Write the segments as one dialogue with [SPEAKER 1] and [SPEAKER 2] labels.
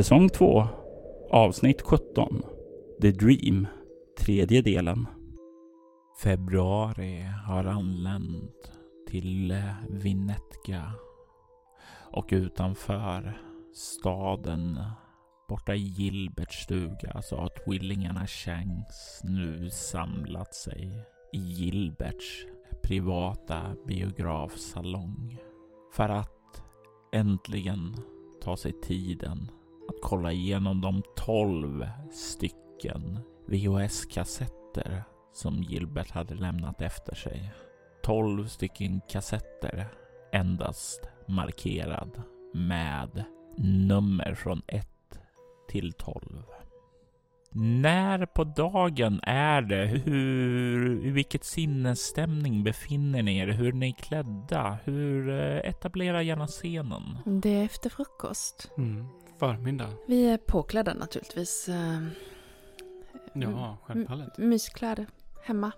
[SPEAKER 1] Säsong 2 Avsnitt 17 The Dream Tredje delen.
[SPEAKER 2] Februari har anlänt till Vinnetka och utanför staden borta i Gilberts stuga så har tvillingarna Shanks nu samlat sig i Gilberts privata biografsalong för att äntligen ta sig tiden kolla igenom de 12 stycken VHS-kassetter som Gilbert hade lämnat efter sig. 12 stycken kassetter endast markerad med nummer från 1 till 12. När på dagen är det? Hur, i vilket sinnesstämning befinner ni er? Hur är ni klädda? Hur eh, etablera gärna scenen?
[SPEAKER 3] Det är efter frukost.
[SPEAKER 4] Mm. Förmiddag.
[SPEAKER 3] Vi är påklädda naturligtvis. eh,
[SPEAKER 4] Ja, självfallet.
[SPEAKER 3] m- Myskläder. Hemma.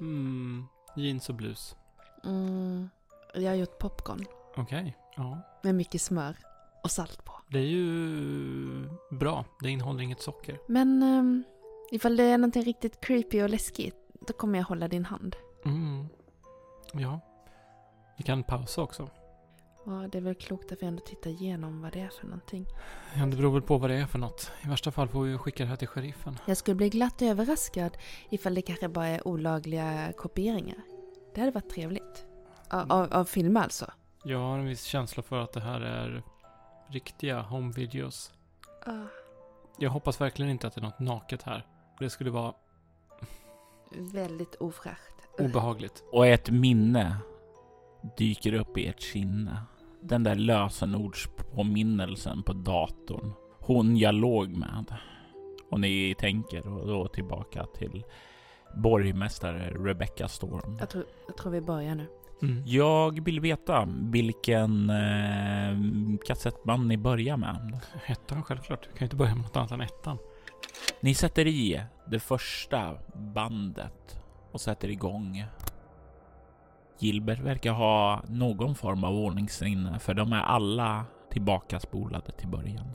[SPEAKER 4] Mm. Jeans och blus.
[SPEAKER 3] Mm. Jag har gjort popcorn.
[SPEAKER 4] Okej. Ja.
[SPEAKER 3] Med mycket smör. Och salt på.
[SPEAKER 4] Det är ju bra. Det innehåller inget socker.
[SPEAKER 3] Men um, ifall det är någonting riktigt creepy och läskigt. Då kommer jag hålla din hand.
[SPEAKER 4] Mm. Ja. Vi kan pausa också.
[SPEAKER 3] Ja, det är väl klokt att vi ändå tittar igenom vad det är för någonting.
[SPEAKER 4] Ja, det beror väl på vad det är för något. I värsta fall får vi skicka det här till sheriffen.
[SPEAKER 3] Jag skulle bli glatt överraskad ifall det kanske bara är olagliga kopieringar. Det hade varit trevligt. Av, av, av filmer alltså.
[SPEAKER 4] Jag har en viss känsla för att det här är riktiga home videos.
[SPEAKER 3] Ah,
[SPEAKER 4] Jag hoppas verkligen inte att det är något naket här. Det skulle vara
[SPEAKER 3] väldigt ofräscht.
[SPEAKER 4] obehagligt.
[SPEAKER 2] Och ett minne dyker upp i ert sinne. Den där lösenordspåminnelsen på datorn. Hon jag låg med. Och ni tänker då tillbaka till borgmästare Rebecca Storm.
[SPEAKER 3] Jag tror, jag tror vi börjar nu.
[SPEAKER 4] Mm.
[SPEAKER 2] Jag vill veta vilken eh, kassettband ni börjar med.
[SPEAKER 4] Ettan självklart. Vi kan ju inte börja med något annat än ettan.
[SPEAKER 2] Ni sätter i det första bandet och sätter igång. Gilbert verkar ha någon form av ordningssinne för de är alla tillbakaspolade till början.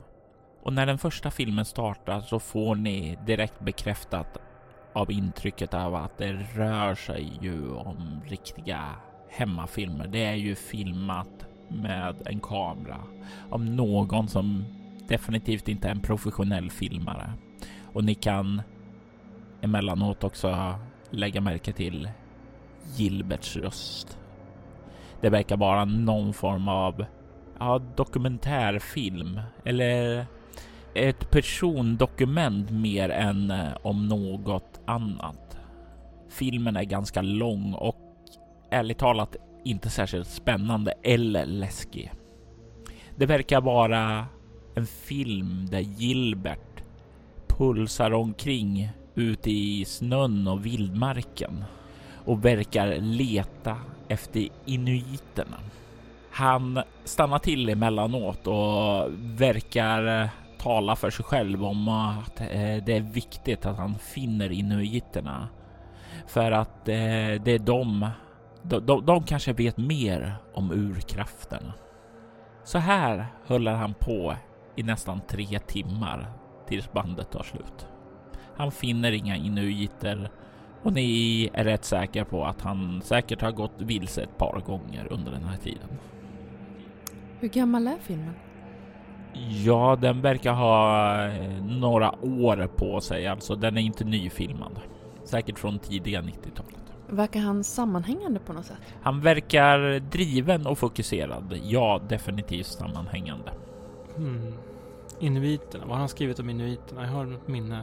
[SPEAKER 2] Och när den första filmen startar så får ni direkt bekräftat av intrycket av att det rör sig ju om riktiga hemmafilmer. Det är ju filmat med en kamera av någon som definitivt inte är en professionell filmare. Och ni kan emellanåt också lägga märke till Gilberts röst. Det verkar vara någon form av ja, dokumentärfilm eller ett persondokument mer än eh, om något annat. Filmen är ganska lång och ärligt talat inte särskilt spännande eller läskig. Det verkar vara en film där Gilbert pulsar omkring ute i snön och vildmarken och verkar leta efter inuiterna. Han stannar till emellanåt och verkar eh, tala för sig själv om att eh, det är viktigt att han finner inuiterna. För att eh, det är de, de, de, de kanske vet mer om urkrafterna. Så här håller han på i nästan tre timmar tills bandet tar slut. Han finner inga inuiter och ni är rätt säkra på att han säkert har gått vilse ett par gånger under den här tiden.
[SPEAKER 3] Hur gammal är filmen?
[SPEAKER 2] Ja, den verkar ha eh, några år på sig, alltså den är inte nyfilmad. Säkert från tidiga 90-talet.
[SPEAKER 3] Verkar han sammanhängande på något sätt?
[SPEAKER 2] Han verkar driven och fokuserad. Ja, definitivt sammanhängande.
[SPEAKER 4] Hmm. Inuiterna. Vad har han skrivit om inuiterna? Jag har ett minne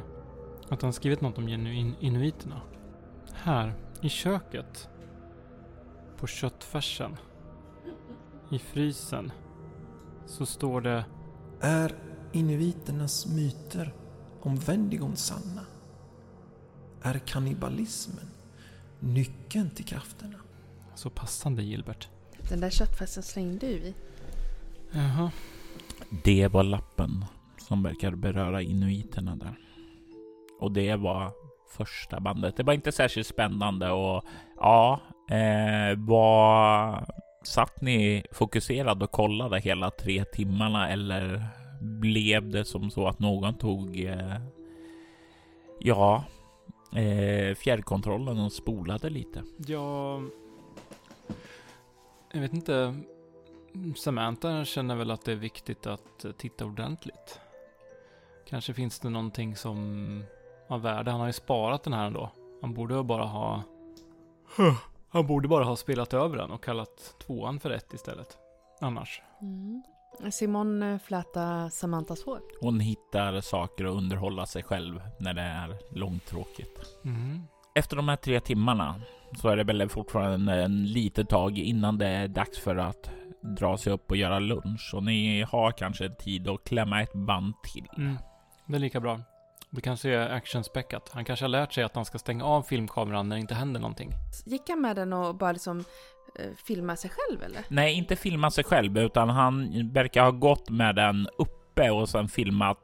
[SPEAKER 4] att han skrivit något om in inuiterna. Här, i köket. På köttfärsen. I frysen. Så står det...
[SPEAKER 5] Är inuiternas myter om Vendigon sanna? Är kannibalismen nyckeln till krafterna?
[SPEAKER 4] Så passande Gilbert.
[SPEAKER 3] Den där köttfärsen slängde du i.
[SPEAKER 4] Jaha.
[SPEAKER 2] Det var lappen som verkar beröra inuiterna där. Och det var första bandet. Det var inte särskilt spännande och ja, eh, var satt ni fokuserad och kollade hela tre timmarna eller blev det som så att någon tog eh, ja, eh, fjärrkontrollen och spolade lite?
[SPEAKER 4] Ja, jag vet inte. Samantha känner väl att det är viktigt att titta ordentligt. Kanske finns det någonting som har värde. Han har ju sparat den här ändå. Han borde bara ha... Han borde bara ha spelat över den och kallat tvåan för ett istället. Annars.
[SPEAKER 3] Mm. Simon eh, flätar Samantas hår.
[SPEAKER 2] Hon hittar saker att underhålla sig själv när det är långtråkigt.
[SPEAKER 4] Mm.
[SPEAKER 2] Efter de här tre timmarna så är det väl fortfarande en litet tag innan det är dags för att dra sig upp och göra lunch och ni har kanske tid att klämma ett band till.
[SPEAKER 4] Mm. Det är lika bra. Det kanske är actionspäckat. Han kanske har lärt sig att han ska stänga av filmkameran när det inte händer någonting.
[SPEAKER 3] Gick han med den och bara liksom eh, filma sig själv eller?
[SPEAKER 2] Nej, inte filma sig själv, utan han verkar ha gått med den uppe och sen filmat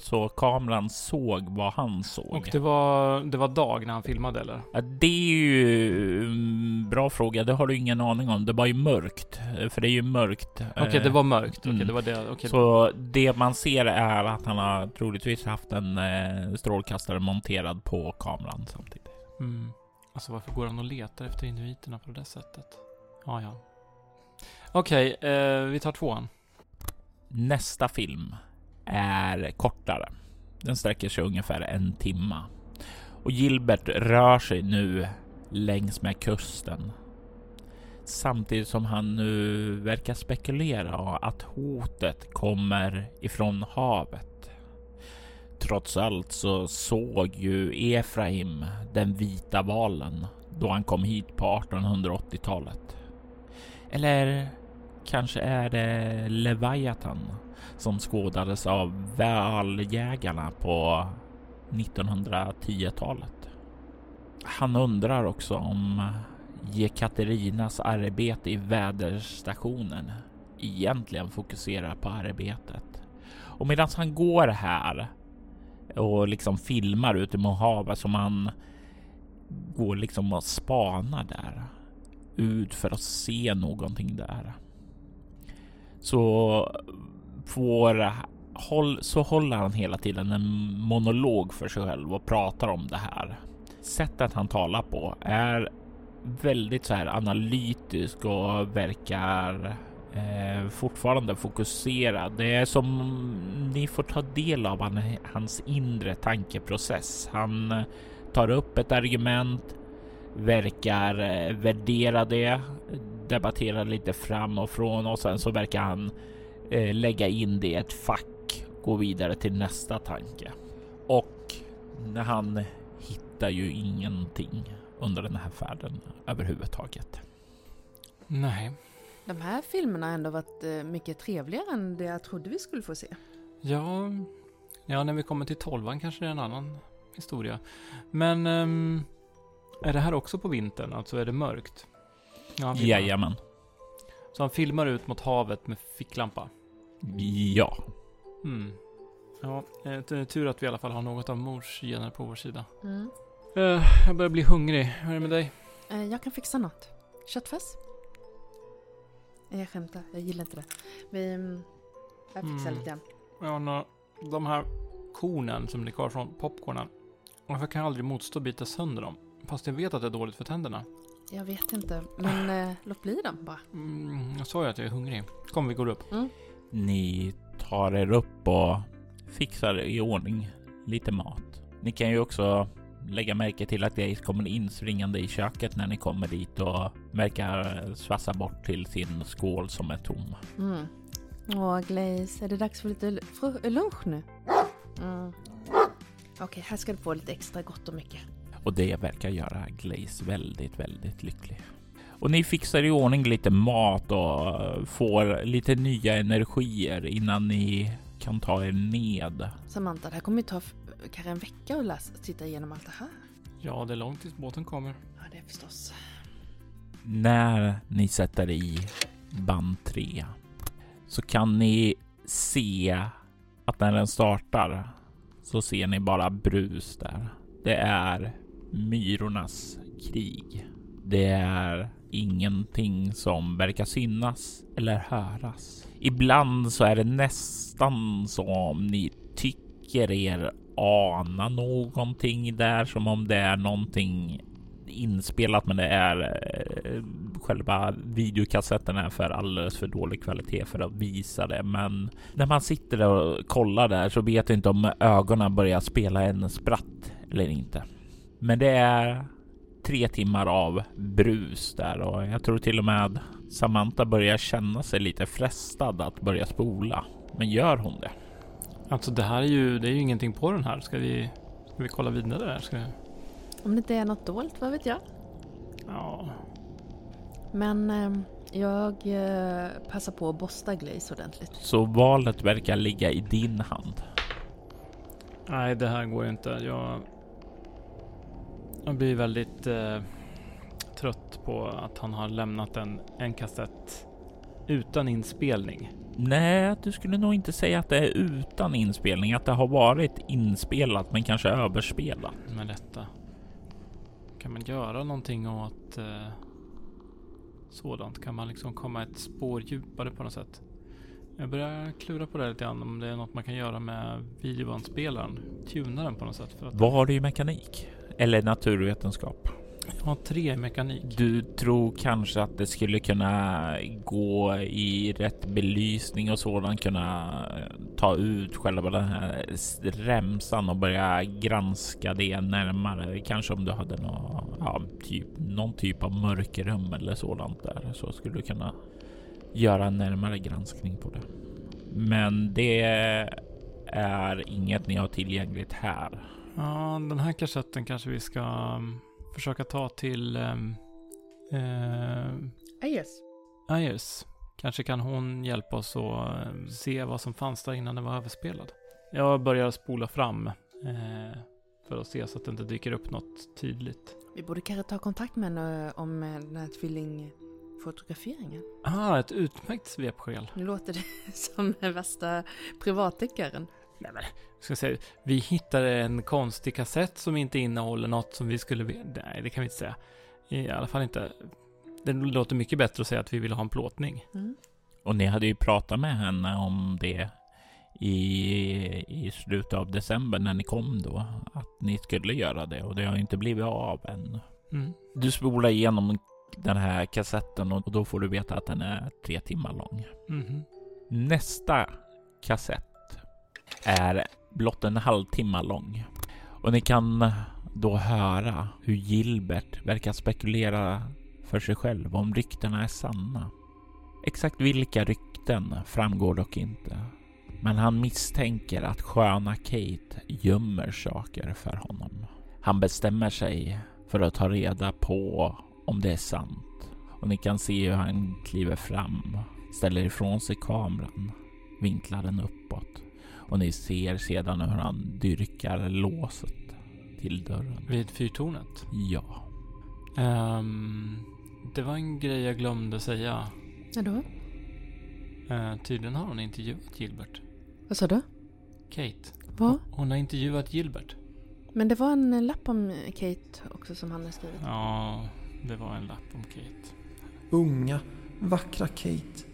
[SPEAKER 2] så kameran såg vad han såg.
[SPEAKER 4] Och det var, det var dag när han filmade eller?
[SPEAKER 2] Ja, det är ju en bra fråga. Det har du ingen aning om. Det var ju mörkt, för det är ju mörkt.
[SPEAKER 4] Okej, okay, det var mörkt. Okej, okay,
[SPEAKER 2] mm.
[SPEAKER 4] det var det. Okay.
[SPEAKER 2] Så det man ser är att han har troligtvis haft en eh, strålkastare monterad på kameran samtidigt.
[SPEAKER 4] Mm. Alltså varför går han och letar efter inuiterna på det sättet? Ja, ja. Okej, eh, vi tar tvåan.
[SPEAKER 2] Nästa film är kortare. Den sträcker sig ungefär en timma och Gilbert rör sig nu längs med kusten. Samtidigt som han nu verkar spekulera att hotet kommer ifrån havet. Trots allt så såg ju Efraim den vita valen då han kom hit på 1880-talet. Eller kanske är det Leviathan som skådades av valjägarna på 1910-talet. Han undrar också om Jekaterinas arbete i väderstationen egentligen fokuserar på arbetet. Och medan han går här och liksom filmar ute mot havet som han går liksom och spanar där ut för att se någonting där. Så får håll, så håller han hela tiden en monolog för sig själv och pratar om det här. Sättet han talar på är väldigt så här analytisk och verkar eh, fortfarande fokuserad. Det är som ni får ta del av han, hans inre tankeprocess. Han eh, tar upp ett argument, verkar eh, värdera det, debattera lite fram och från och sen så verkar han eh, lägga in det i ett fack, gå vidare till nästa tanke. Och när han hittar ju ingenting under den här färden överhuvudtaget.
[SPEAKER 4] Nej.
[SPEAKER 3] De här filmerna har ändå varit eh, mycket trevligare än det jag trodde vi skulle få se.
[SPEAKER 4] Ja, ja när vi kommer till tolvan kanske det är en annan historia. Men um, är det här också på vintern? Alltså är det mörkt?
[SPEAKER 2] Ja, Jajamän.
[SPEAKER 4] Så han filmar ut mot havet med ficklampa?
[SPEAKER 2] Ja.
[SPEAKER 4] Mm. Ja, det är tur att vi i alla fall har något av mors gener på vår sida.
[SPEAKER 3] Mm.
[SPEAKER 4] Uh, jag börjar bli hungrig. Hur är det med dig?
[SPEAKER 3] Uh, jag kan fixa något. Köttfärs? Jag skämtar, jag gillar inte det. Vi... Mm, jag fixar mm. lite grann.
[SPEAKER 4] Ja, no, de här kornen som blir kvar från popcornen. Varför kan jag aldrig motstå att bita sönder dem? Fast jag vet att det är dåligt för tänderna.
[SPEAKER 3] Jag vet inte, men eh, låt bli dem bara.
[SPEAKER 4] Mm, jag sa ju att jag är hungrig. Kom, vi går upp.
[SPEAKER 3] Mm.
[SPEAKER 2] Ni tar er upp och fixar i ordning lite mat. Ni kan ju också lägga märke till att Grace kommer inspringande i köket när ni kommer dit och verkar svassa bort till sin skål som är tom.
[SPEAKER 3] Mm. Åh, Glaze, är det dags för lite lunch nu? Mm. Okej, här ska du få lite extra gott och mycket.
[SPEAKER 2] Och det verkar göra Glaze väldigt, väldigt lycklig. Och ni fixar i ordning lite mat och får lite nya energier innan ni kan ta er ned.
[SPEAKER 3] Samantha, det här kommer ju ta kanske en vecka att läsa, titta igenom allt det här.
[SPEAKER 4] Ja, det är långt tills båten kommer.
[SPEAKER 3] Ja, det är förstås.
[SPEAKER 2] När ni sätter i band 3 så kan ni se att när den startar så ser ni bara brus där. Det är myrornas krig. Det är ingenting som verkar synas eller höras. Ibland så är det nästan som ni tycker er ana någonting där, som om det är någonting inspelat, men det är eh, själva videokassetten är för alldeles för dålig kvalitet för att visa det. Men när man sitter och kollar där så vet du inte om ögonen börjar spela en spratt eller inte. Men det är tre timmar av brus där och jag tror till och med Samantha börjar känna sig lite frestad att börja spola. Men gör hon det?
[SPEAKER 4] Alltså det här är ju, det är ju ingenting på den här. Ska vi, ska vi kolla vidare där? Ska,
[SPEAKER 3] Om det inte är något dolt, vad vet jag?
[SPEAKER 4] ja,
[SPEAKER 3] Men eh, jag eh, passar på att borsta Glaze ordentligt.
[SPEAKER 2] Så valet verkar ligga i din hand.
[SPEAKER 4] nej det här går ju inte. Jag, jag blir väldigt eh, trött på att han har lämnat en, en kassett utan inspelning.
[SPEAKER 2] Nej, du skulle nog inte säga att det är utan inspelning, att det har varit inspelat men kanske överspelat.
[SPEAKER 4] med detta. Kan man göra någonting åt eh, sådant? Kan man liksom komma ett spår djupare på något sätt? Jag börjar klura på det lite grann om det är något man kan göra med videobandspelaren. Tuna den på något sätt. För att
[SPEAKER 2] Var det i mekanik? Eller naturvetenskap?
[SPEAKER 4] jag har tre i mekanik.
[SPEAKER 2] Du tror kanske att det skulle kunna gå i rätt belysning och sådant kunna ta ut själva den här remsan och börja granska det närmare. Kanske om du hade nå, ja, typ, någon typ av mörkerrum eller sådant där så skulle du kunna göra en närmare granskning på det. Men det är inget ni har tillgängligt här.
[SPEAKER 4] Ja, den här kassetten kanske vi ska um, försöka ta till
[SPEAKER 3] Ah, yes.
[SPEAKER 4] Ayers. Kanske kan hon hjälpa oss att um, se vad som fanns där innan den var överspelad. Jag börjar spola fram eh, för att se så att det inte dyker upp något tydligt.
[SPEAKER 3] Vi borde kanske ta kontakt med henne om eh, den här tvillingfotograferingen.
[SPEAKER 4] Ah, ett utmärkt svepskäl.
[SPEAKER 3] Nu låter det som värsta privatdeckaren.
[SPEAKER 4] Nej, men, ska jag säga, vi hittade en konstig kassett som inte innehåller något som vi skulle... Nej, det kan vi inte säga. I alla fall inte. Det låter mycket bättre att säga att vi vill ha en plåtning.
[SPEAKER 3] Mm.
[SPEAKER 2] Och ni hade ju pratat med henne om det i, i slutet av december när ni kom då. Att ni skulle göra det och det har inte blivit av än.
[SPEAKER 4] Mm.
[SPEAKER 2] Du spolar igenom den här kassetten och då får du veta att den är tre timmar lång.
[SPEAKER 4] Mhm.
[SPEAKER 2] Nästa kassett är blott en halvtimme lång. Och ni kan då höra hur Gilbert verkar spekulera för sig själv om ryktena är sanna. Exakt vilka rykten framgår dock inte. Men han misstänker att sköna Kate gömmer saker för honom. Han bestämmer sig för att ta reda på om det är sant. Och ni kan se hur han kliver fram, ställer ifrån sig kameran, vinklar den uppåt. Och ni ser sedan hur han dyrkar låset till dörren.
[SPEAKER 4] Vid fyrtornet.
[SPEAKER 2] Ja,
[SPEAKER 4] Ehm, det var en grej jag glömde säga.
[SPEAKER 3] Vadå?
[SPEAKER 4] Uh, tydligen har hon intervjuat Gilbert.
[SPEAKER 3] Vad sa du?
[SPEAKER 4] Kate.
[SPEAKER 3] Vad?
[SPEAKER 4] Hon har intervjuat Gilbert.
[SPEAKER 3] Men det var en lapp om Kate också som han hade skrivit.
[SPEAKER 4] Ja, det var en lapp om Kate.
[SPEAKER 5] Unga, vackra Kate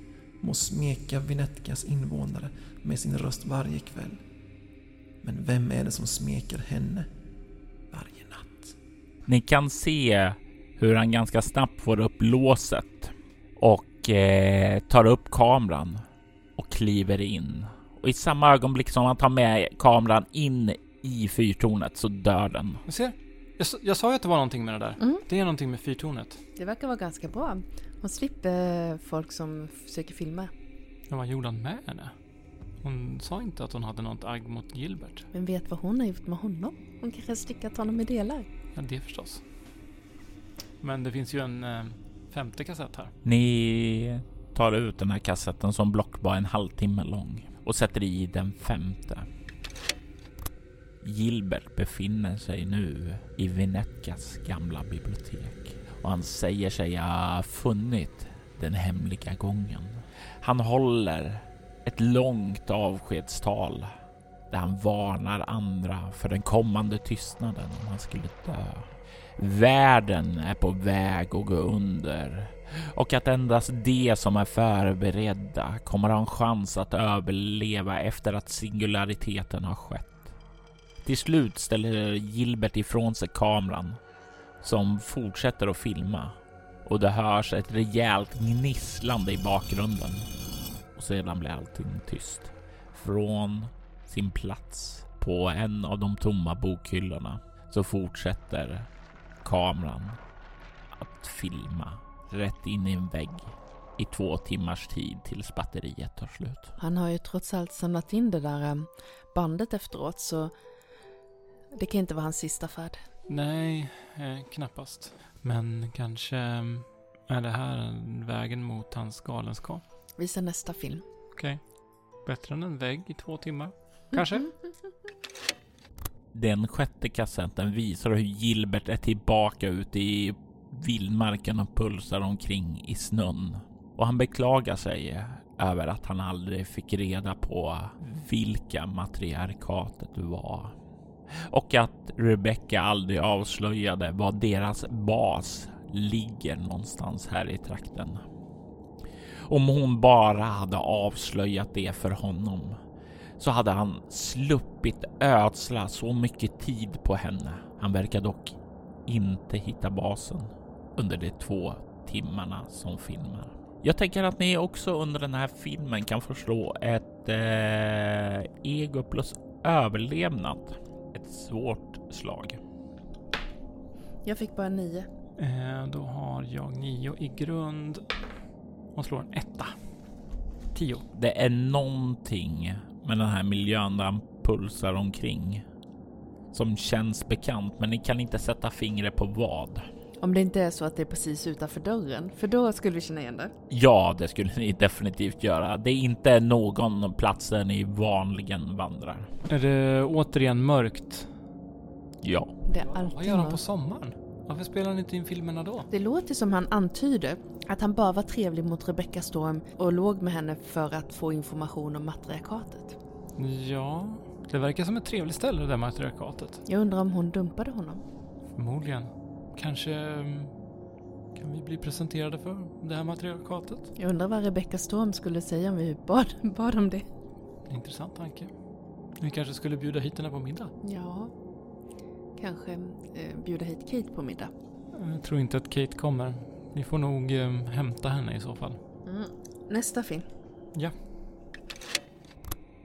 [SPEAKER 5] må smeka Vinetkas invånare med sin röst varje kväll. Men vem är det som smeker henne varje natt?
[SPEAKER 2] ni kan se hur han ganska snabbt får upp låset och eh, tar upp kameran och kliver in. Och i samma ögonblick som han tar med kameran in i fyrtornet så dör den.
[SPEAKER 4] Jag ser. Jag, jag sa ju att det var någonting med det där.
[SPEAKER 3] Mm.
[SPEAKER 4] Det är någonting med fyrtornet.
[SPEAKER 3] Det verkar vara ganska bra. Hon slipper folk som försöker filma.
[SPEAKER 4] Men vad gjorde han med henne? Hon sa inte att hon hade något agg mot Gilbert.
[SPEAKER 3] Vem vet vad hon har gjort med honom? Hon kanske har styckat honom i delar.
[SPEAKER 4] Ja, det förstås. Men det finns ju en eh, femte kassett här.
[SPEAKER 2] Ni tar ut den här kassetten som block bara en halvtimme lång och sätter i den femte. Gilbert befinner sig nu i Venetkas gamla bibliotek och han säger sig ha funnit den hemliga gången. Han håller ett långt avskedstal där han varnar andra för den kommande tystnaden om han skulle dö. Världen är på väg att gå under och att endast de som är förberedda kommer ha en chans att överleva efter att singulariteten har skett. Till slut ställer Gilbert ifrån sig kameran som fortsätter att filma och det hörs ett rejält gnisslande i bakgrunden. Och sedan blir allting tyst. Från sin plats på en av de tomma bokhyllorna så fortsätter kameran att filma rätt in i en vägg i två timmars tid tills batteriet tar slut.
[SPEAKER 3] Han har ju trots allt samlat in det där eh, bandet efteråt så det kan inte vara hans sista färd.
[SPEAKER 4] Nej, eh, knappast. Men kanske eh, är det här vägen mot hans galenskap.
[SPEAKER 3] Visa nästa film.
[SPEAKER 4] Okej. Bättre än en vägg i två timmar. Kanske?
[SPEAKER 2] Den sjätte kassetten visar hur Gilbert är tillbaka ute i vildmarken och pulsar omkring i snön. Och han beklagar sig över att han aldrig fick reda på vilka matriarkatet var. Och att Rebecca aldrig avslöjade var deras bas ligger någonstans här i trakten. Om hon bara hade avslöjat det för honom så hade han sluppit ödsla så mycket tid på henne. Han verkar dock inte hitta basen under de två timmarna som filmar. Jag tänker att ni också under den här filmen kan förstå ett eh, ego plus överlevnad. Ett svårt slag.
[SPEAKER 3] Jag fick bara nio.
[SPEAKER 4] Eh, då har jag nio i grund och slår en etta. Tio.
[SPEAKER 2] Det är någonting med den här miljön där han pulsar omkring som känns bekant, men ni kan inte sätta fingret på vad.
[SPEAKER 3] Om det inte är så att det är precis utanför dörren, för då skulle vi känna igen det.
[SPEAKER 2] Ja, det skulle ni definitivt göra. Det är inte någon plats där ni vanligen vandrar.
[SPEAKER 4] Är det återigen mörkt?
[SPEAKER 2] Ja,
[SPEAKER 3] Det är
[SPEAKER 4] Vad
[SPEAKER 3] alltid
[SPEAKER 4] gör han på sommaren? Varför spelar han inte in filmerna då?
[SPEAKER 3] Det låter som han antyder att han bara var trevlig mot Rebecca Storm och låg med henne för att få information om matriarkatet.
[SPEAKER 4] Ja, det verkar som ett trevligt ställe det där matriarkatet.
[SPEAKER 3] Jag undrar om hon dumpade honom.
[SPEAKER 4] Förmodligen. Kanske mm, kan vi bli presenterade för det här matriarkatet?
[SPEAKER 3] Jag undrar vad Rebecca Storm skulle säga om vi bad, bad om det.
[SPEAKER 4] Intressant tanke. Vi kanske skulle bjuda hit henne på middag?
[SPEAKER 3] Ja, kanske eh, bjuda hit Kate på middag.
[SPEAKER 4] Jag tror inte att Kate kommer. Vi får nog eh, hämta henne i så fall.
[SPEAKER 3] Mm. Nästa film.
[SPEAKER 4] Ja.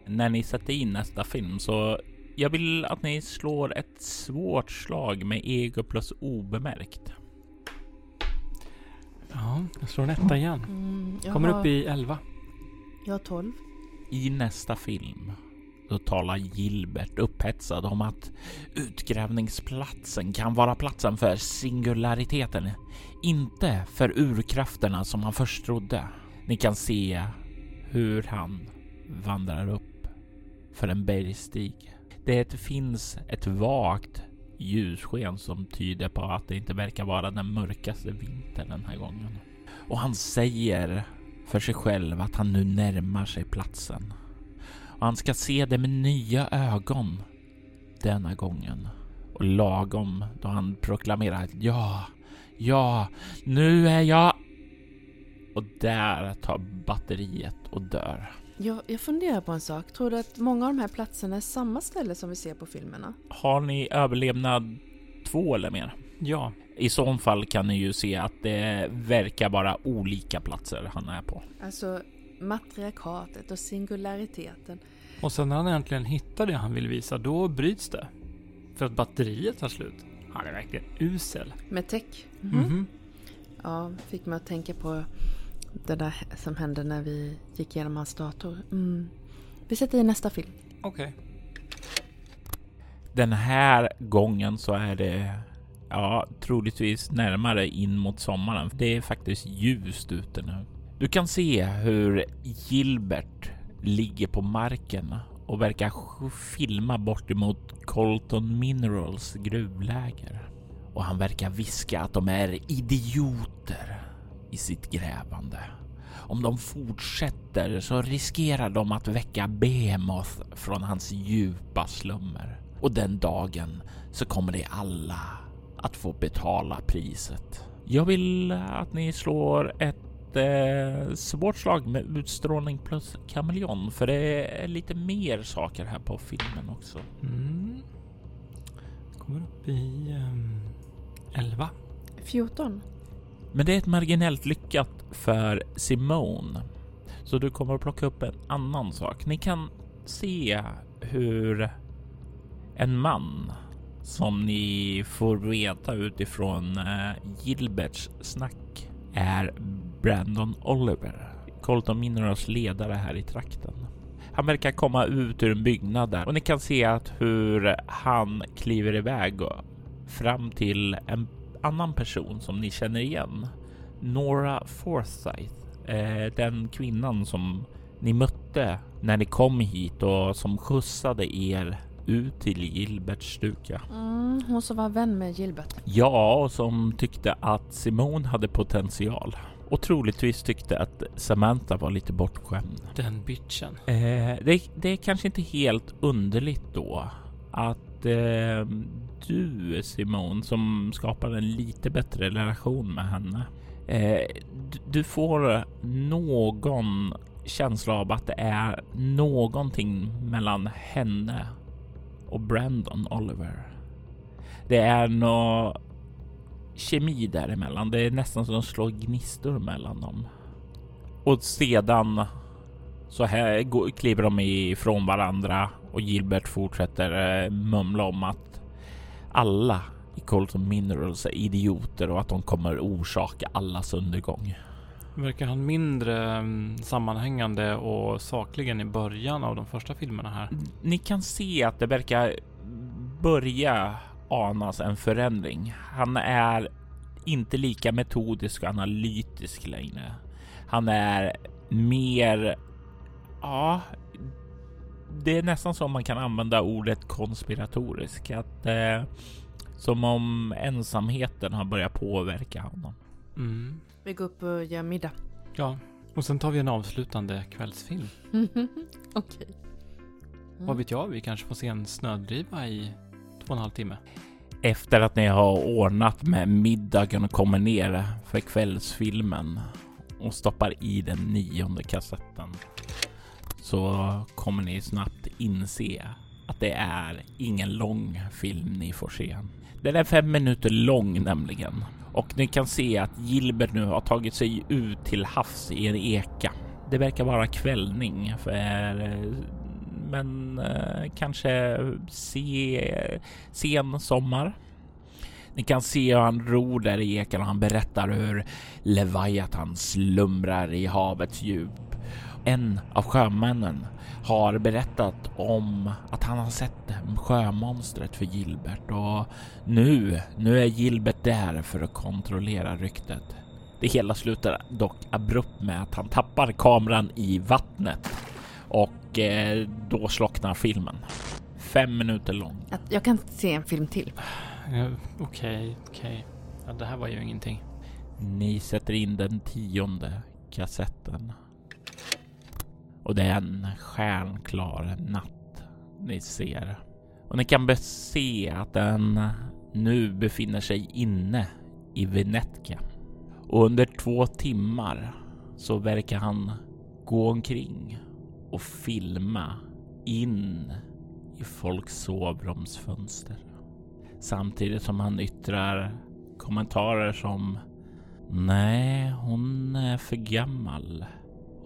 [SPEAKER 2] när ni sätter in nästa film så jag vill att ni slår ett svårt slag med ego plus obemärkt.
[SPEAKER 4] Ja, jag slår en etta igen.
[SPEAKER 3] Mm, jag
[SPEAKER 4] Kommer
[SPEAKER 3] har,
[SPEAKER 4] upp i elva.
[SPEAKER 3] Jag har 12.
[SPEAKER 2] I nästa film då talar Gilbert upphetsad om att utgrävningsplatsen kan vara platsen för singulariteten, inte för urkrafterna som han först trodde. Ni kan se hur han vandrar upp för en bergstig. Det finns ett vagt ljussken som tyder på att det inte verkar vara den mörkaste vintern den här gången. Och han säger för sig själv att han nu närmar sig platsen. Och han ska se det med nya ögon denna gången. Och lagom då han proklamerar att ja, ja, nu är jag... Och där tar batteriet och dör.
[SPEAKER 3] Jag, jag funderar på en sak. Tror du att många av de här platserna är samma ställe som vi ser på filmerna?
[SPEAKER 2] Har ni överlevnad två eller mer?
[SPEAKER 4] Ja,
[SPEAKER 2] I så fall kan ni ju se att det verkar vara olika platser han är på.
[SPEAKER 3] Alltså matriarkatet och singulariteten.
[SPEAKER 4] och sen när han äntligen hittar det han vill visa, då bryts det. För att batteriet tar slut. Han är verkligen usel.
[SPEAKER 3] Med tech.
[SPEAKER 4] Mhm.
[SPEAKER 3] Ja, fick mig att tänka på det där som hände när vi gick igenom hans dator. Mm. Vi sätter i nästa film.
[SPEAKER 4] Okej.
[SPEAKER 2] Den här gången så är det ja, troligtvis närmare in mot sommaren. Det är faktiskt ljust ute nu. Du kan se hur Gilbert ligger på marken och verkar filma bort emot Colton Minerals gruvläger. Och han verkar viska att de är idioter i sitt grävande. Om de fortsätter så riskerar de att väcka Behemoth från hans djupa slummer. Och den dagen så kommer de alla att få betala priset. Jag vill att ni slår ett eh, svårt slag med utstrålning plus kameleon, för det är lite mer saker här på filmen också.
[SPEAKER 4] Mm. Kommer upp i um, 11.
[SPEAKER 3] 14.
[SPEAKER 2] Men det är ett marginellt lyckat för Simone. Så du kommer att plocka upp en annan sak. Ni kan se hur en man som ni får veta utifrån eh, Gilberts snack är Brandon Oliver, Colton Minerals ledare här i trakten. Han verkar komma ut ur en byggnad där och ni kan se att hur han kliver iväg fram till en annan person som ni känner igen. Nora Forsyth, eh, den kvinnan som ni mötte när ni kom hit och som skjutsade er ut till Gilberts stuga.
[SPEAKER 3] Mm, hon som var vän med Gilbert.
[SPEAKER 2] Ja, och som tyckte att Simone hade potential och troligtvis tyckte att Samantha var lite bortskämd.
[SPEAKER 4] Den bitchen.
[SPEAKER 2] Eh, det, det är kanske inte helt underligt då att eh, du Simone som skapar en lite bättre relation med henne. Eh, du, får någon känsla av att det är någonting mellan henne och Brandon Oliver. Det är någon kemi däremellan. Det är nästan som att slå gnistor mellan dem. Och sedan så här går, kliver de ifrån varandra och Gilbert fortsätter eh, mumla om att alla i Colton Minerals är idioter och att de kommer orsaka allas undergång.
[SPEAKER 4] Verkar han mindre mm, sammanhängande och sakligen i början av de första filmerna här?
[SPEAKER 2] Ni kan se att det verkar börja anas en förändring. Han är inte lika metodisk och analytisk längre. Han är mer, ja, det är nästan som man kan använda ordet konspiratorisk. Att, eh, som om ensamheten har börjat påverka honom.
[SPEAKER 4] Mm.
[SPEAKER 3] Vi går upp och gör middag.
[SPEAKER 4] Ja, och sen tar vi en avslutande kvällsfilm.
[SPEAKER 3] Okej. Mm.
[SPEAKER 4] Vad vet jag, vi kanske får se en snödriva i två och en halv timme.
[SPEAKER 2] Efter att ni har ordnat med middagen och kommer ner för kvällsfilmen och stoppar i den nionde kassetten så kommer ni snabbt inse att det är ingen lång film ni får se. Den är fem minuter lång nämligen och ni kan se att Gilbert nu har tagit sig ut till havs i en eka. Det verkar vara kvällning för men eh, kanske se, sen sommar. Ni kan se hur han ror där i ekan och han berättar hur Leviathan slumrar i havets djup. En av sjömännen har berättat om att han har sett sjömonstret för Gilbert och nu, nu är Gilbert där för att kontrollera ryktet. Det hela slutar dock abrupt med att han tappar kameran i vattnet och eh, då slocknar filmen. Fem minuter lång.
[SPEAKER 3] Att Jag kan se en film till.
[SPEAKER 4] Okej, okej. Ja, det här var ju ingenting.
[SPEAKER 2] Ni sätter in den tionde kassetten. Och det är en stjärnklar natt ni ser. Och ni kan se att den nu befinner sig inne i Venetka. Och under två timmar så verkar han gå omkring och filma in i folks sovrumsfönster. Samtidigt som han yttrar kommentarer som Nej, hon är för gammal.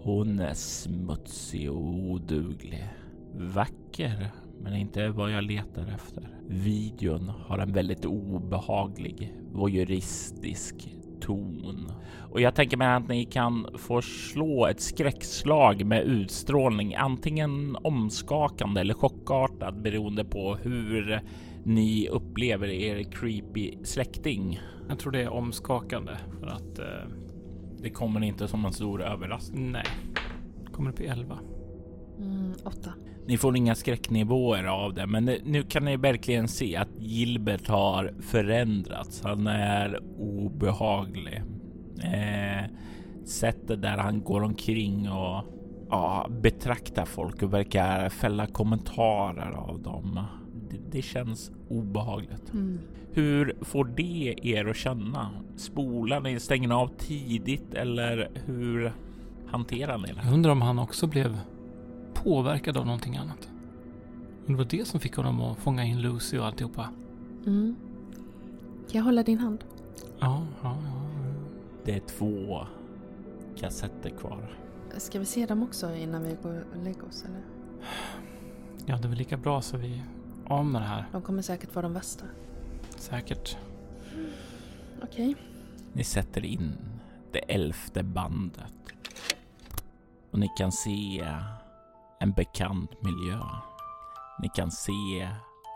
[SPEAKER 2] Hon är smutsig och oduglig. Vacker, men inte vad jag letar efter. Videon har en väldigt obehaglig, voyeuristisk ton. Och jag tänker mig att ni kan få slå ett skräckslag med utstrålning, antingen omskakande eller chockartad beroende på hur ni upplever er creepy släkting.
[SPEAKER 4] Jag tror det är omskakande för att... Eh,
[SPEAKER 2] det kommer inte som en stor överraskning.
[SPEAKER 4] Nej. Kommer upp i 11.
[SPEAKER 3] Mm, åtta.
[SPEAKER 2] Ni får inga skräcknivåer av det, men nu kan ni verkligen se att Gilbert har förändrats. Han är obehaglig. Eh, sättet där han går omkring och ja, betraktar folk och verkar fälla kommentarer av dem. Det, det känns obehagligt.
[SPEAKER 3] Mm.
[SPEAKER 2] Hur får det er att känna? Spolar ni, stänger av tidigt eller hur hanterar ni det?
[SPEAKER 4] Jag undrar om han också blev påverkad av någonting annat. Men det var det som fick honom att fånga in Lucy och alltihopa.
[SPEAKER 3] Mm. Kan jag hålla din hand?
[SPEAKER 4] Ja, ja, ja.
[SPEAKER 2] Det är två kassetter kvar.
[SPEAKER 3] Ska vi se dem också innan vi går och lägger oss eller?
[SPEAKER 4] Ja, det är väl lika bra så vi av med det här.
[SPEAKER 3] De kommer säkert vara de värsta.
[SPEAKER 4] Säkert.
[SPEAKER 3] Okej.
[SPEAKER 2] Ni sätter in det elfte bandet. Och ni kan se en bekant miljö. Ni kan se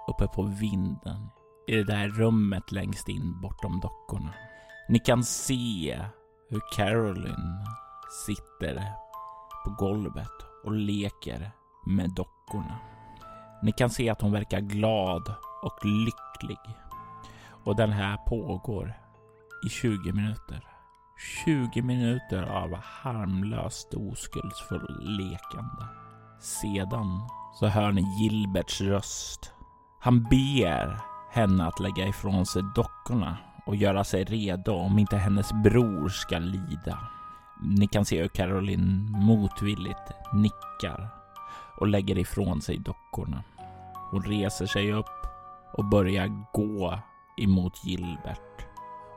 [SPEAKER 2] uppe på vinden i det där rummet längst in bortom dockorna. Ni kan se hur Caroline sitter på golvet och leker med dockorna. Ni kan se att hon verkar glad och lycklig. Och den här pågår i 20 minuter. 20 minuter av harmlöst oskuldsfull lekande. Sedan så hör ni Gilberts röst. Han ber henne att lägga ifrån sig dockorna och göra sig redo om inte hennes bror ska lida. Ni kan se hur Caroline motvilligt nickar och lägger ifrån sig dockorna. Hon reser sig upp och börjar gå emot Gilbert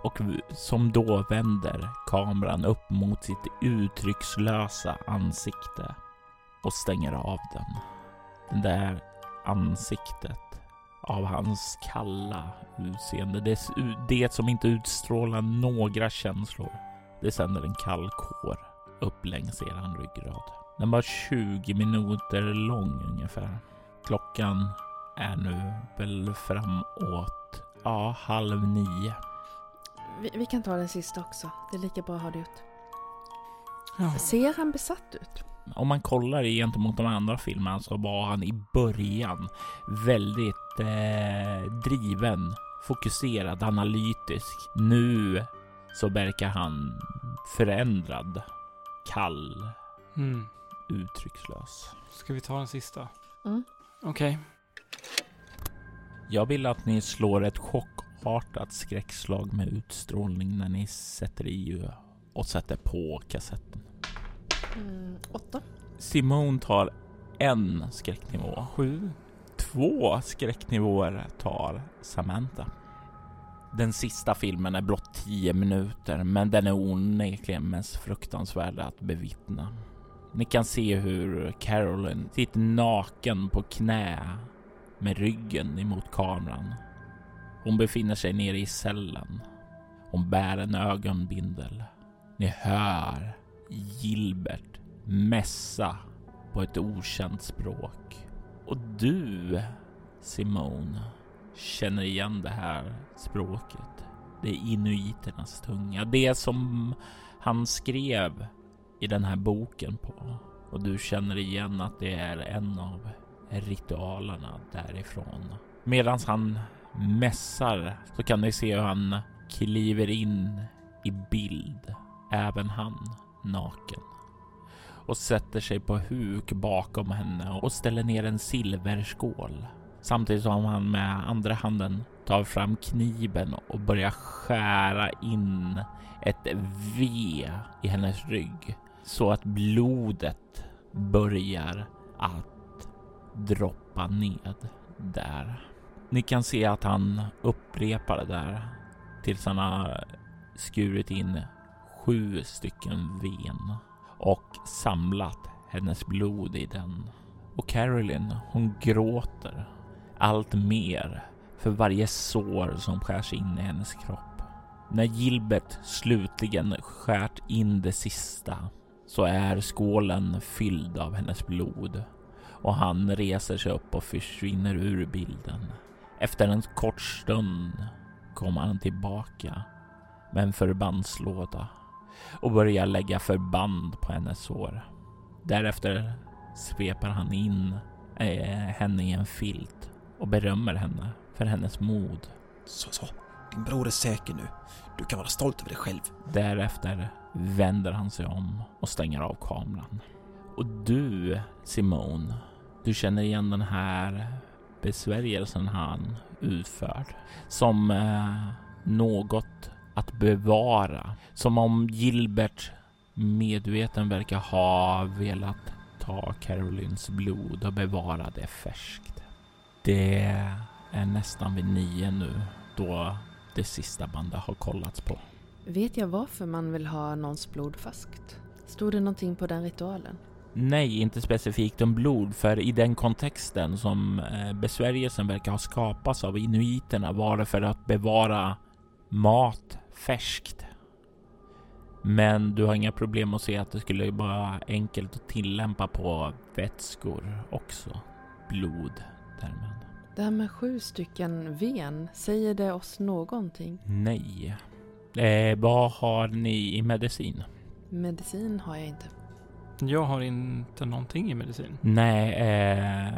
[SPEAKER 2] och som då vänder kameran upp mot sitt uttryckslösa ansikte och stänger av den. Det där ansiktet av hans kalla utseende, det, det som inte utstrålar några känslor. Det sänder en kall kår upp längs eran ryggrad. Den var 20 minuter lång ungefär. Klockan är nu väl framåt, ja, halv nio.
[SPEAKER 3] Vi, vi, kan ta den sista också. Det är lika bra att ha det ut.
[SPEAKER 4] Ja.
[SPEAKER 3] Ser han besatt ut?
[SPEAKER 2] Om man kollar gentemot de andra filmerna så var han i början väldigt eh, driven, fokuserad, analytisk. Nu så verkar han förändrad, kall,
[SPEAKER 4] mm.
[SPEAKER 2] uttryckslös.
[SPEAKER 4] Ska vi ta den sista?
[SPEAKER 3] Mm.
[SPEAKER 4] Okej. Okay.
[SPEAKER 2] Jag vill att ni slår ett chockartat skräckslag med utstrålning när ni sätter i och sätter på kassetten.
[SPEAKER 3] Mm, åtta.
[SPEAKER 2] Simone tar en skräcknivå.
[SPEAKER 4] Sju.
[SPEAKER 2] Två skräcknivåer tar Samantha. Den sista filmen är blott tio minuter, men den är onekligen mest fruktansvärd att bevittna. Ni kan se hur Carolyn sitter naken på knä med ryggen emot kameran. Hon befinner sig nere i cellen. Hon bär en ögonbindel. Ni hör Gilbert mässa på ett okänt språk. Och du, Simone, känner igen det här språket. Det är inuiternas tunga. Det som han skrev i den här boken på. Och du känner igen att det är en av ritualerna därifrån. Medan han mässar så kan ni se hur han kliver in i bild. Även han naken och sätter sig på huk bakom henne och ställer ner en silverskål. Samtidigt som han med andra handen tar fram kniven och börjar skära in ett V i hennes rygg så att blodet börjar att droppa ned där. Ni kan se att han upprepar det där tills han har skurit in sju stycken ven och samlat hennes blod i den. Och Carolyn, hon gråter allt mer för varje sår som skärs in i hennes kropp. När Gilbert slutligen skärt in det sista så är skålen fylld av hennes blod och han reser sig upp och försvinner ur bilden. Efter en kort stund kommer han tillbaka med en förbandslåda och börjar lägga förband på hennes sår. Därefter sveper han in eh, henne i en filt och berömmer henne för hennes mod.
[SPEAKER 5] Så, så. Din bror är säker nu. Du kan vara stolt över dig själv.
[SPEAKER 2] Därefter vänder han sig om och stänger av kameran. Och du, Simone, du känner igen den här besvärjelsen han utfört som eh, något att bevara. Som om Gilbert medveten verkar ha velat ta Carolines blod och bevara det färskt. Det är nästan vid nio nu då det sista bandet har kollats på.
[SPEAKER 3] Vet jag varför man vill ha någons blod färskt? Stod det någonting på den ritualen?
[SPEAKER 2] Nej, inte specifikt om blod, för i den kontexten som eh, besvärjelsen verkar ha skapats av inuiterna var det för att bevara mat färskt. Men du har inga problem att se att det skulle vara enkelt att tillämpa på vätskor också. Blod därmed.
[SPEAKER 3] Det här med sju stycken ven, säger det oss någonting?
[SPEAKER 2] Nej. Eh, vad har ni i medicin?
[SPEAKER 3] Medicin har jag inte.
[SPEAKER 4] Jag har inte någonting i medicin.
[SPEAKER 2] Nej, eh,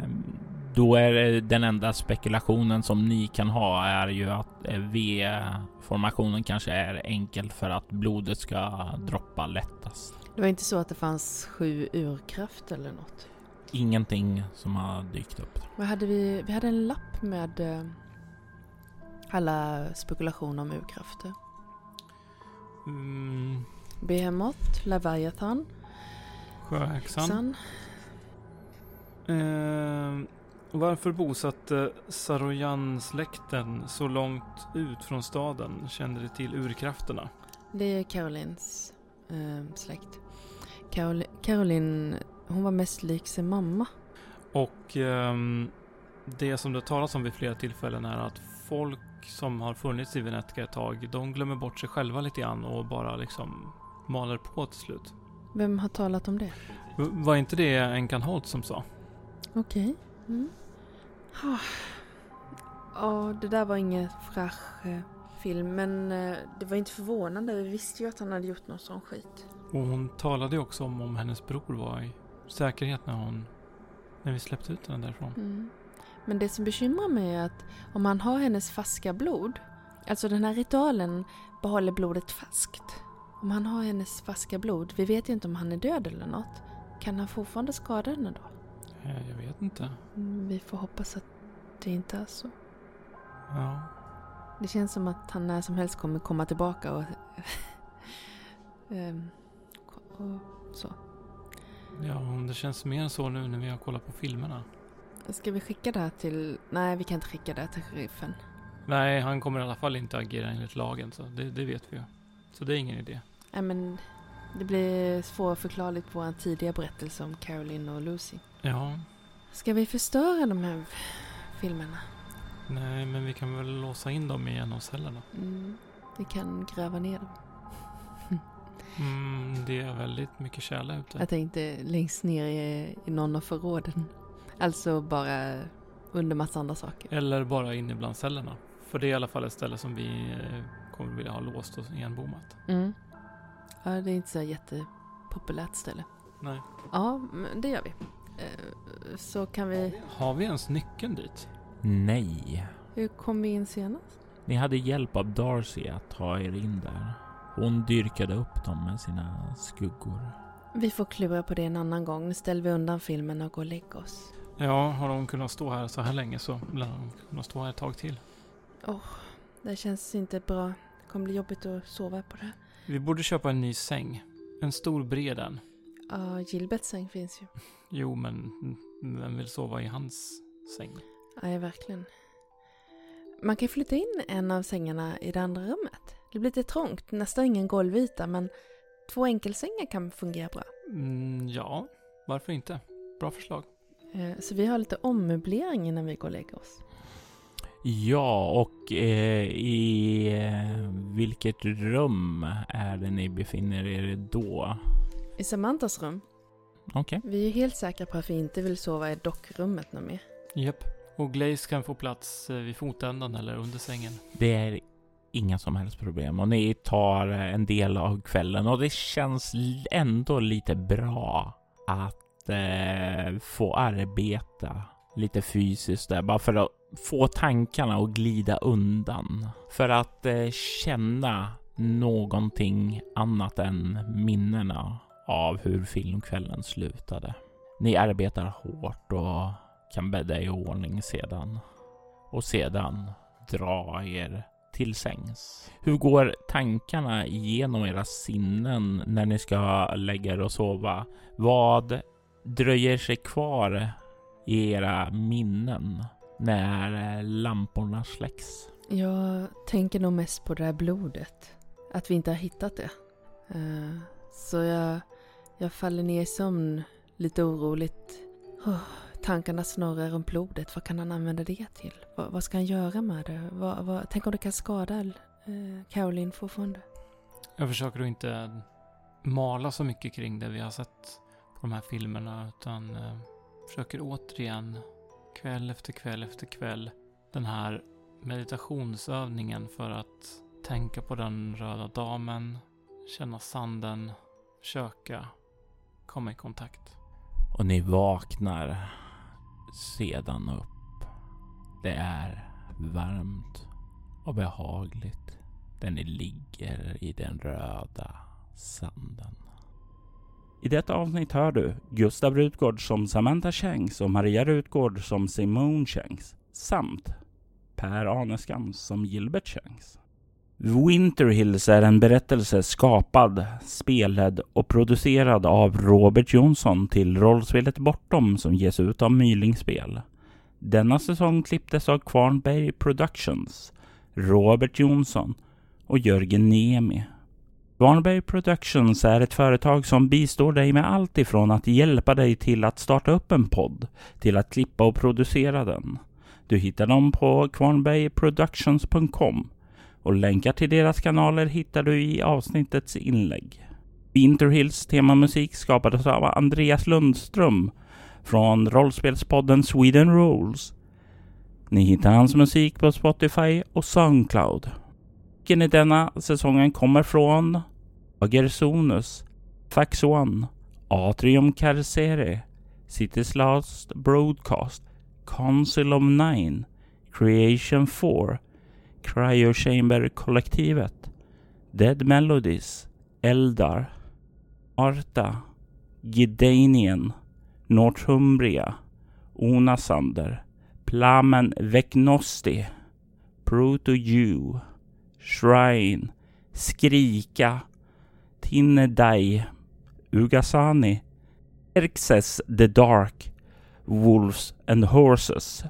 [SPEAKER 2] då är den enda spekulationen som ni kan ha är ju att eh, V-formationen kanske är enkelt för att blodet ska droppa lättast.
[SPEAKER 3] Det var inte så att det fanns sju urkraft eller något?
[SPEAKER 2] Ingenting som har dykt upp.
[SPEAKER 3] Vad hade vi? Vi hade en lapp med eh, alla spekulationer om urkrafter.
[SPEAKER 4] Mm,
[SPEAKER 3] Behemoth, Leviathan,
[SPEAKER 4] Sjöhäxan.
[SPEAKER 3] Xan.
[SPEAKER 4] Eh, varför bosatte Sarojan-släkten så långt ut från staden? Kände de till urkrafterna?
[SPEAKER 3] Det är Carolins eh, släkt. Carol Caroline, hon var mest lik sin mamma.
[SPEAKER 4] Och ehm, det som det talas om vid flera tillfällen är att folk som har funnits i Venetka ett tag, de glömmer bort sig själva lite grann och bara liksom maler på till slut.
[SPEAKER 3] Vem har talat om det?
[SPEAKER 4] V- Var inte det Enkan Holt som sa?
[SPEAKER 3] Okej. Mm. Ah. Ja, det där var ingen fräsch eh, film, men eh, det var inte förvånande. Vi visste ju att han hade gjort någon sån skit.
[SPEAKER 4] Och hon talade ju också om om hennes bror var i säkerhet när hon när vi släppte ut henne därifrån.
[SPEAKER 3] Mm. Men det som bekymrar mig är att om han har hennes färska blod, alltså den här ritualen behåller blodet färskt. Om han har hennes färska blod, vi vet ju inte om han är död eller något, kan han fortfarande skada henne då?
[SPEAKER 4] Eh, Jag vet inte.
[SPEAKER 3] Mm, Vi får hoppas att det inte är så.
[SPEAKER 4] Ja.
[SPEAKER 3] Det känns som att han när som helst kommer komma tillbaka och... Ehm, och så.
[SPEAKER 4] ja, det känns mer så nu när vi har kollat på filmerna.
[SPEAKER 3] Ska vi skicka det här till... Nej, vi kan inte skicka det här till sheriffen.
[SPEAKER 4] Nej, han kommer i alla fall inte agera enligt lagen, så det, det vet vi ju. Så det är ingen idé.
[SPEAKER 3] Nej, men det blir svårförklarligt på en tidigare berättelse om Caroline och Lucy.
[SPEAKER 4] Ja,
[SPEAKER 3] Ska vi förstöra de här filmerna?
[SPEAKER 4] nej, men vi kan väl låsa in dem i en av cellerna.
[SPEAKER 3] Mm, vi kan gräva ner dem.
[SPEAKER 4] Mm, det är väldigt mycket tjäle ute.
[SPEAKER 3] Jag tänkte längst ner i, i någon av förråden. Alltså bara under massa andra saker.
[SPEAKER 4] Eller bara inne bland cellerna. För det är i alla fall ett ställe som vi eh, kommer vilja ha låst och igenbommat.
[SPEAKER 3] Mm. Ja, det är inte så jättepopulärt ställe.
[SPEAKER 4] Nej.
[SPEAKER 3] Ja, det gör vi. Eh, Så kan vi...
[SPEAKER 4] Har vi ens nyckeln dit?
[SPEAKER 2] Nej.
[SPEAKER 3] Hur kom vi in senast?
[SPEAKER 2] Ni hade hjälp av Darcy att ta er in där. Hon dyrkade upp dem med sina skuggor.
[SPEAKER 3] Vi får klura på det en annan gång. Nu ställer vi undan filmen och går och lägger oss.
[SPEAKER 4] Ja, har de kunnat stå här så här länge så lär de kunna stå här ett tag till.
[SPEAKER 3] Det känns inte bra. Det kommer bli jobbigt att sova på det här.
[SPEAKER 4] Vi borde köpa en ny säng. En stor bred en.
[SPEAKER 3] Ja, Gilberts säng finns ju.
[SPEAKER 4] Jo, men vem vill sova i hans säng?
[SPEAKER 3] Ja, verkligen. Man kan flytta in en av sängarna i det andra rummet. Det blir lite trångt, nästan ingen golvyta, men två enkelsängar kan fungera bra.
[SPEAKER 4] Mm, ja, varför inte? Bra förslag.
[SPEAKER 3] Eh, Så vi har lite ommöblering innan vi går och lägger oss.
[SPEAKER 6] Ja, och eh, i eh, vilket rum är det ni befinner er då?
[SPEAKER 3] I Samantas rum.
[SPEAKER 6] Okej.
[SPEAKER 3] Vi är ju helt säkra på att vi inte vill sova i dockrummet något mer.
[SPEAKER 4] Japp. Och Glaze kan få plats eh, vid fotändan eller under sängen.
[SPEAKER 6] Det är inga som helst problem och ni tar en del av kvällen och det känns ändå lite bra att eh, få arbeta lite fysiskt där bara för att få tankarna att glida undan. För att eh, känna någonting annat än minnena av hur filmkvällen slutade. Ni arbetar hårt och kan bädda i ordning sedan. Och sedan dra er till sängs. Hur går tankarna igenom era sinnen när ni ska lägga er och sova? Vad dröjer sig kvar i era minnen när eh, lamporna släcks?
[SPEAKER 3] Jag tänker nog mest på det där blodet. Att vi inte har hittat det. Eh, Så jag, jag faller ner i sömn lite oroligt. Oh, tankarna snurrar runt blodet. Vad kan han använda det till? Vad, vad ska han göra med det? Vad, vad, tänk om det kan skada eh, Caroline fortfarande?
[SPEAKER 4] Jag försöker att inte mala så mycket kring det vi har sett på de här filmerna utan eh, försöker återigen kväll efter kväll efter kväll den här meditationsövningen för att tänka på den röda damen, känna sanden, försöka komma i kontakt.
[SPEAKER 6] Och ni vaknar sedan upp. Det är varmt och behagligt där ni ligger i den röda sanden.
[SPEAKER 2] I detta avsnitt hör du Gustav Rutgård som Samantha Shanks och Maria Rutgård som Simone Shanks samt Per Aneskam som Gilbert Shanks. Winter Hills är en berättelse skapad, spelad och producerad av Robert Jonsson till rollspelet Bortom som ges ut av Mylingspel. Denna säsong klipptes av Kvarnberg Productions, Robert Jonsson och Jörgen Niemi. Kvarnberg Productions är ett företag som bistår dig med allt ifrån att hjälpa dig till att starta upp en podd till att klippa och producera den. Du hittar dem på kvarnbergproductions.com och länkar till deras kanaler hittar du i avsnittets inlägg. Winterhills temamusik skapades av Andreas Lundström från rollspelspodden Sweden Rules. Ni hittar hans musik på Spotify och Soundcloud. Musiken i denna säsongen kommer från Agersonus, Fax One, Atrium Carcere, Cities Last Broadcast, Council of Nine, Creation 4, Cryo Chamber-kollektivet, Dead Melodies, Eldar, Arta, Gidanien, Northumbria, Onasander, Plamen Vecnosti, Proto-Jew, Shrine, Skrika, Tinnedai, Ugasani, Erxes the Dark, Wolves and Horses.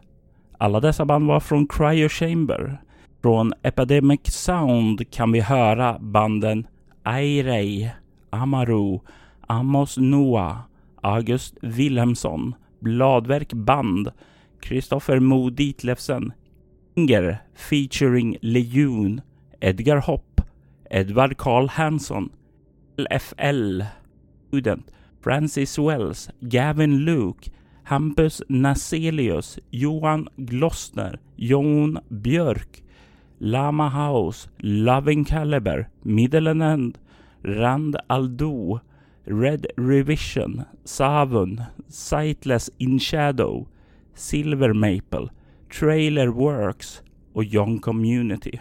[SPEAKER 2] Alla dessa band var från Cryo Chamber. Från Epidemic Sound kan vi höra banden Airei, Amaru, Amos Noah, August Wilhelmsson, Bladverk Band, Kristoffer Mo Ditlevsen, Inger featuring Lejon, Edgar Hopp, Edvard Karl Hansson, LFL, Student, Francis Wells, Gavin Luke, Hampus Naselius, Johan Glossner, Jon Björk, Lama House, Loving Caliber, Middle and End, Rand Aldo, Red Revision, Savun, Sightless in Shadow, Silver Maple, Trailer Works och Young Community.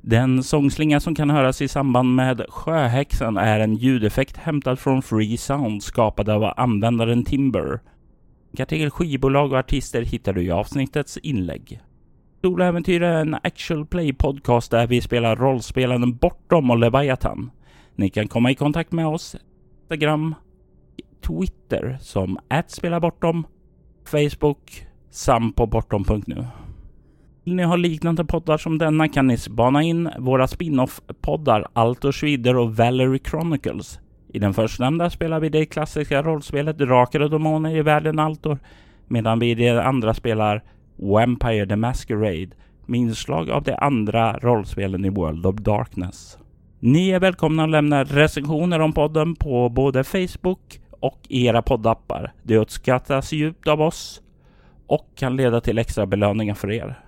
[SPEAKER 2] Den sångslinga som kan höras i samband med Sjöhäxan är en ljudeffekt hämtad från Free Sound skapad av användaren Timber. Länkar skivbolag och artister hittar du i avsnittets inlägg. Soläventyr är en actual play podcast där vi spelar rollspelen Bortom och Leviathan. Ni kan komma i kontakt med oss Instagram, Twitter som @spelabortom, Facebook samt på bortom.nu. Vill ni ha liknande poddar som denna kan ni spana in våra spin-off-poddar Altor Schwider och Valerie Chronicles. I den förstnämnda spelar vi det klassiska rollspelet Drakar och Demoner i världen Altor, medan vi i det andra spelar Vampire the Masquerade med inslag av de andra rollspelen i World of Darkness. Ni är välkomna att lämna recensioner om podden på både Facebook och i era poddappar. Det uppskattas djupt av oss och kan leda till extra belöningar för er.